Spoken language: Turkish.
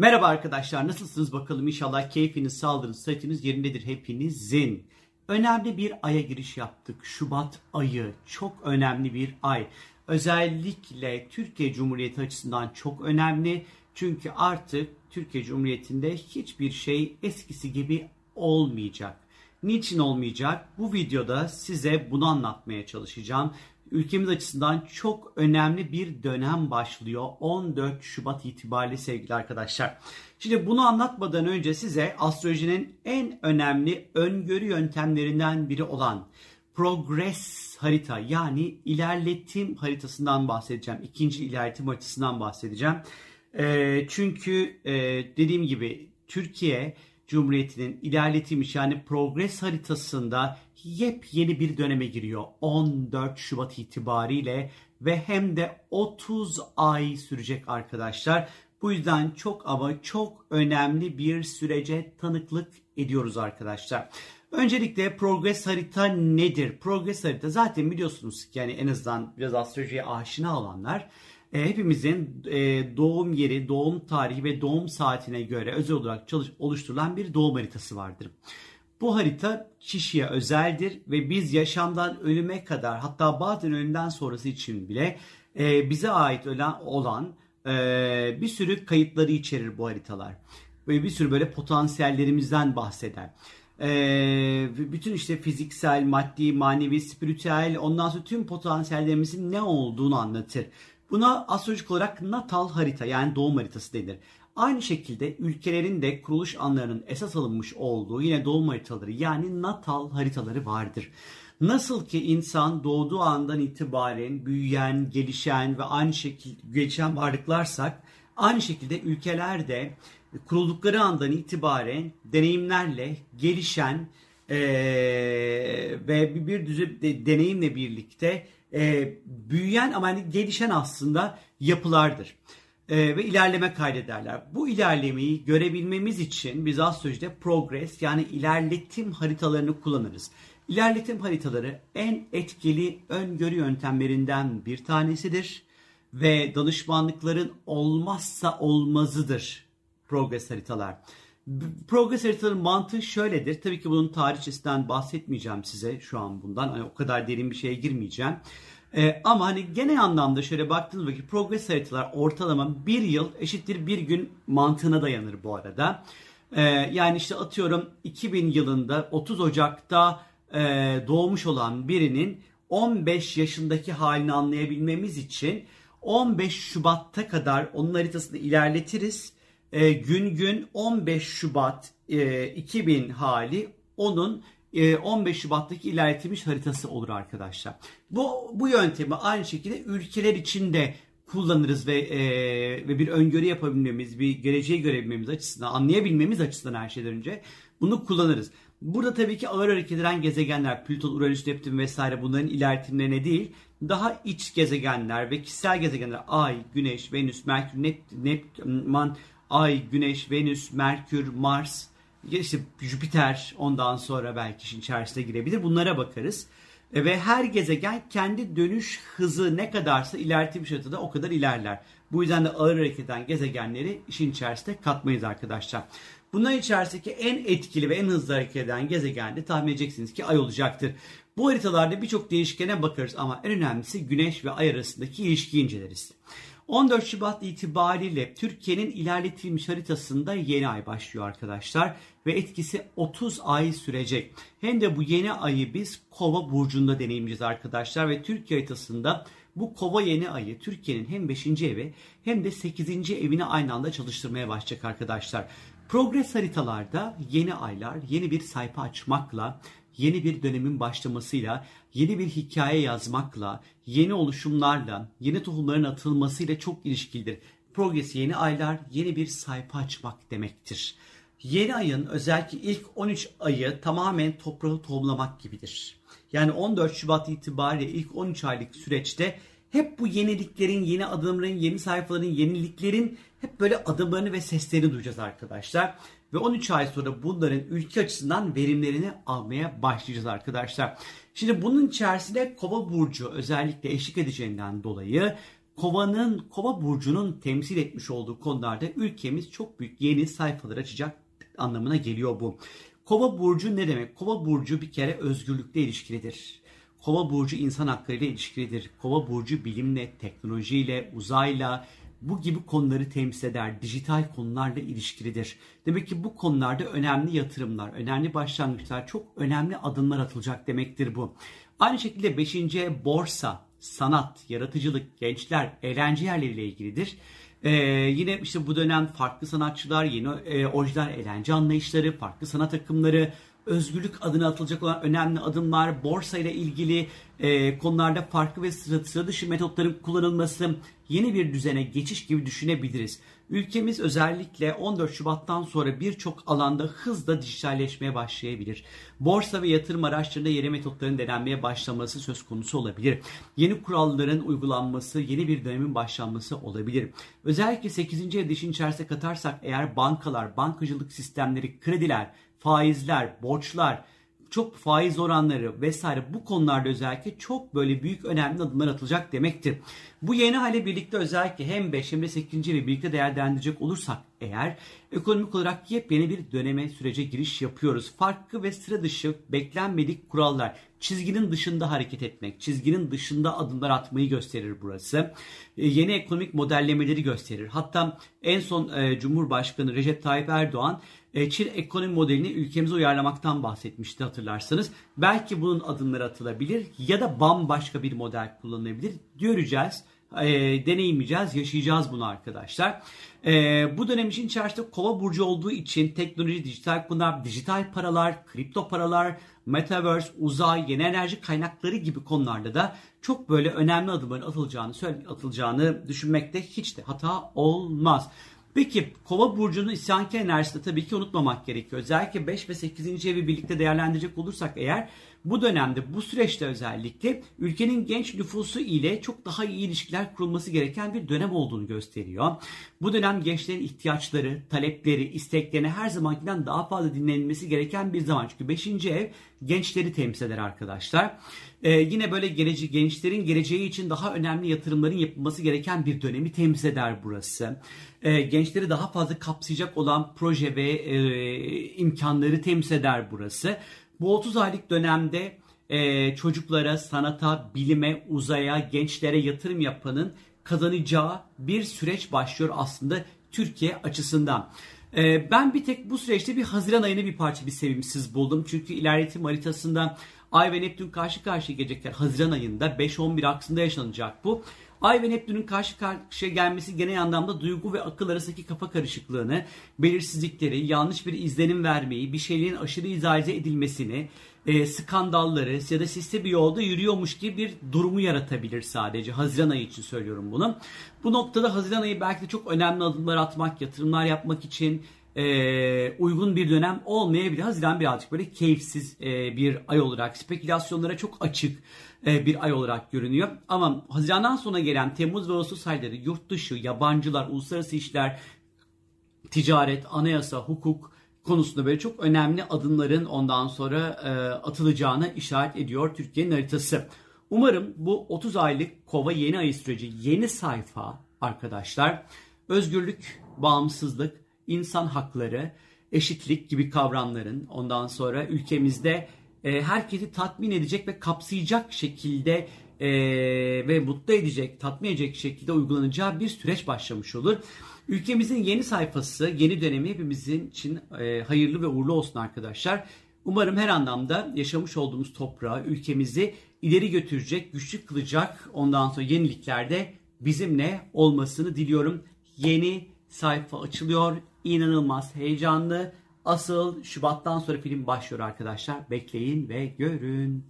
Merhaba arkadaşlar nasılsınız bakalım inşallah keyfiniz, sağlığınız, sıhhatiniz yerindedir hepinizin. Önemli bir aya giriş yaptık. Şubat ayı çok önemli bir ay. Özellikle Türkiye Cumhuriyeti açısından çok önemli. Çünkü artık Türkiye Cumhuriyeti'nde hiçbir şey eskisi gibi olmayacak. Niçin olmayacak? Bu videoda size bunu anlatmaya çalışacağım ülkemiz açısından çok önemli bir dönem başlıyor 14 Şubat itibariyle sevgili arkadaşlar. Şimdi bunu anlatmadan önce size astrolojinin en önemli öngörü yöntemlerinden biri olan progress harita yani ilerletim haritasından bahsedeceğim. İkinci ilerletim haritasından bahsedeceğim. E, çünkü e, dediğim gibi Türkiye Cumhuriyeti'nin ilerletilmiş yani progres haritasında yepyeni bir döneme giriyor 14 Şubat itibariyle ve hem de 30 ay sürecek arkadaşlar. Bu yüzden çok ama çok önemli bir sürece tanıklık ediyoruz arkadaşlar. Öncelikle progres harita nedir? Progres harita zaten biliyorsunuz yani en azından biraz astrolojiye aşina olanlar e, hepimizin e, doğum yeri, doğum tarihi ve doğum saatine göre özel olarak çalış, oluşturulan bir doğum haritası vardır. Bu harita kişiye özeldir ve biz yaşamdan ölüme kadar hatta bazen ölümden sonrası için bile e, bize ait olan, e, bir sürü kayıtları içerir bu haritalar. Ve bir sürü böyle potansiyellerimizden bahseder. Ee, bütün işte fiziksel, maddi, manevi, spiritüel ondan sonra tüm potansiyellerimizin ne olduğunu anlatır. Buna astrolojik olarak natal harita yani doğum haritası denir. Aynı şekilde ülkelerin de kuruluş anlarının esas alınmış olduğu yine doğum haritaları yani natal haritaları vardır. Nasıl ki insan doğduğu andan itibaren büyüyen, gelişen ve aynı şekilde gelişen varlıklarsak aynı şekilde ülkeler de kuruldukları andan itibaren deneyimlerle gelişen ee, ve bir düzü de, deneyimle birlikte e, büyüyen ama hani gelişen aslında yapılardır. E, ve ilerleme kaydederler. Bu ilerlemeyi görebilmemiz için biz astrolojide progress yani ilerletim haritalarını kullanırız. İlerletim haritaları en etkili öngörü yöntemlerinden bir tanesidir ve danışmanlıkların olmazsa olmazıdır progress haritalar. Progress haritaların mantığı şöyledir. Tabii ki bunun tarihçesinden bahsetmeyeceğim size şu an bundan. Hani o kadar derin bir şeye girmeyeceğim. Ee, ama hani genel anlamda şöyle baktığınız vakit progress haritalar ortalama bir yıl eşittir bir gün mantığına dayanır bu arada. Ee, yani işte atıyorum 2000 yılında 30 Ocak'ta e, doğmuş olan birinin 15 yaşındaki halini anlayabilmemiz için 15 Şubat'ta kadar onun haritasını ilerletiriz e, gün gün 15 Şubat e, 2000 hali onun 15 e, Şubat'taki ilerletilmiş haritası olur arkadaşlar. Bu bu yöntemi aynı şekilde ülkeler için de kullanırız ve e, ve bir öngörü yapabilmemiz, bir geleceği görebilmemiz açısından, anlayabilmemiz açısından her şeyden önce bunu kullanırız. Burada tabii ki ağır hareket eden gezegenler, Plüton, Uranüs, Neptün vesaire bunların ilerletimlerine değil, daha iç gezegenler ve kişisel gezegenler, Ay, Güneş, Venüs, Merkür, Neptün, Neptün, Ay, Güneş, Venüs, Merkür, Mars, işte Jüpiter ondan sonra belki işin içerisine girebilir. Bunlara bakarız. E, ve her gezegen kendi dönüş hızı ne kadarsa ilerletilmiş haritada o kadar ilerler. Bu yüzden de ağır hareket eden gezegenleri işin içerisine katmayız arkadaşlar. Bunların içerisindeki en etkili ve en hızlı hareket eden gezegen de tahmin edeceksiniz ki ay olacaktır. Bu haritalarda birçok değişkene bakarız ama en önemlisi güneş ve ay arasındaki ilişkiyi inceleriz. 14 Şubat itibariyle Türkiye'nin ilerletilmiş haritasında yeni ay başlıyor arkadaşlar ve etkisi 30 ay sürecek. Hem de bu yeni ayı biz Kova burcunda deneyimleyeceğiz arkadaşlar ve Türkiye haritasında bu Kova yeni ayı Türkiye'nin hem 5. evi hem de 8. evini aynı anda çalıştırmaya başlayacak arkadaşlar. Progres haritalarda yeni aylar yeni bir sayfa açmakla yeni bir dönemin başlamasıyla, yeni bir hikaye yazmakla, yeni oluşumlarla, yeni tohumların atılmasıyla çok ilişkilidir. Progres yeni aylar, yeni bir sayfa açmak demektir. Yeni ayın özellikle ilk 13 ayı tamamen toprağı tohumlamak gibidir. Yani 14 Şubat itibariyle ilk 13 aylık süreçte hep bu yeniliklerin, yeni adımların, yeni sayfaların, yeniliklerin hep böyle adımlarını ve seslerini duyacağız arkadaşlar. Ve 13 ay sonra bunların ülke açısından verimlerini almaya başlayacağız arkadaşlar. Şimdi bunun içerisinde Kova burcu özellikle eşlik edeceğinden dolayı Kova'nın, Kova burcunun temsil etmiş olduğu konularda ülkemiz çok büyük yeni sayfalar açacak anlamına geliyor bu. Kova burcu ne demek? Kova burcu bir kere özgürlükle ilişkilidir. Kova burcu insan haklarıyla ilişkilidir. Kova burcu bilimle, teknolojiyle, uzayla, bu gibi konuları temsil eder. Dijital konularla ilişkilidir. Demek ki bu konularda önemli yatırımlar, önemli başlangıçlar, çok önemli adımlar atılacak demektir bu. Aynı şekilde 5. borsa, sanat, yaratıcılık, gençler, eğlence yerleriyle ilgilidir. Ee, yine işte bu dönem farklı sanatçılar, yeni e, orijinal eğlence anlayışları, farklı sanat akımları, özgürlük adına atılacak olan önemli adımlar, borsa ile ilgili e, konularda farklı ve sıra, sıra dışı metotların kullanılması, yeni bir düzene geçiş gibi düşünebiliriz. Ülkemiz özellikle 14 Şubat'tan sonra birçok alanda hızla dijitalleşmeye başlayabilir. Borsa ve yatırım araçlarında yeni metotların denenmeye başlaması söz konusu olabilir. Yeni kuralların uygulanması, yeni bir dönemin başlanması olabilir. Özellikle 8. edişin içerisine katarsak eğer bankalar, bankacılık sistemleri, krediler, faizler, borçlar, çok faiz oranları vesaire bu konularda özellikle çok böyle büyük önemli adımlar atılacak demektir. Bu yeni hale birlikte özellikle hem 5 hem de 8. ve birlikte değerlendirecek olursak eğer ekonomik olarak yepyeni bir döneme sürece giriş yapıyoruz. Farklı ve sıra dışı beklenmedik kurallar, çizginin dışında hareket etmek, çizginin dışında adımlar atmayı gösterir burası. E, yeni ekonomik modellemeleri gösterir. Hatta en son e, Cumhurbaşkanı Recep Tayyip Erdoğan e, Çin ekonomi modelini ülkemize uyarlamaktan bahsetmişti hatırlarsanız. Belki bunun adımları atılabilir ya da bambaşka bir model kullanılabilir. Göreceğiz e, deneyimleyeceğiz, yaşayacağız bunu arkadaşlar. E, bu dönem için içerisinde kova burcu olduğu için teknoloji, dijital konular, dijital paralar, kripto paralar, metaverse, uzay, yeni enerji kaynakları gibi konularda da çok böyle önemli adımların atılacağını, atılacağını düşünmekte hiç de hata olmaz. Peki kova burcunun isyankar enerjisini tabii ki unutmamak gerekiyor. Özellikle 5 ve 8. evi birlikte değerlendirecek olursak eğer bu dönemde bu süreçte özellikle ülkenin genç nüfusu ile çok daha iyi ilişkiler kurulması gereken bir dönem olduğunu gösteriyor. Bu dönem gençlerin ihtiyaçları, talepleri, isteklerini her zamankinden daha fazla dinlenilmesi gereken bir zaman. Çünkü 5. ev gençleri temsil eder arkadaşlar. Ee, yine böyle gelece gençlerin geleceği için daha önemli yatırımların yapılması gereken bir dönemi temsil eder burası. Ee, gençleri daha fazla kapsayacak olan proje ve e, imkanları temsil eder burası. Bu 30 aylık dönemde e, çocuklara, sanata, bilime, uzaya, gençlere yatırım yapanın kazanacağı bir süreç başlıyor aslında Türkiye açısından. E, ben bir tek bu süreçte bir Haziran ayını bir parça bir sevimsiz buldum. Çünkü ilerletim haritasında Ay ve Neptün karşı karşıya gelecekler Haziran ayında 5-11 aksında yaşanacak bu. Ay ve Neptün'ün karşı karşıya gelmesi genel anlamda duygu ve akıl arasındaki kafa karışıklığını, belirsizlikleri, yanlış bir izlenim vermeyi, bir şeylerin aşırı izalize edilmesini, e, skandalları ya da siste bir yolda yürüyormuş gibi bir durumu yaratabilir sadece. Haziran ayı için söylüyorum bunu. Bu noktada Haziran ayı belki de çok önemli adımlar atmak, yatırımlar yapmak için e, uygun bir dönem olmayabilir. Haziran birazcık böyle keyifsiz e, bir ay olarak, spekülasyonlara çok açık e, bir ay olarak görünüyor. Ama Haziran'dan sonra gelen Temmuz ve Ağustos ayları yurt dışı, yabancılar, uluslararası işler, ticaret, anayasa, hukuk konusunda böyle çok önemli adımların ondan sonra e, atılacağını işaret ediyor Türkiye'nin haritası. Umarım bu 30 aylık kova yeni ay süreci, yeni sayfa arkadaşlar özgürlük, bağımsızlık, insan hakları, eşitlik gibi kavramların ondan sonra ülkemizde e, herkesi tatmin edecek ve kapsayacak şekilde e, ve mutlu edecek, tatmin edecek şekilde uygulanacağı bir süreç başlamış olur. Ülkemizin yeni sayfası, yeni dönemi hepimizin için e, hayırlı ve uğurlu olsun arkadaşlar. Umarım her anlamda yaşamış olduğumuz toprağı, ülkemizi ileri götürecek, güçlü kılacak ondan sonra yeniliklerde bizimle olmasını diliyorum. Yeni sayfa açılıyor. İnanılmaz heyecanlı. Asıl Şubat'tan sonra film başlıyor arkadaşlar. Bekleyin ve görün.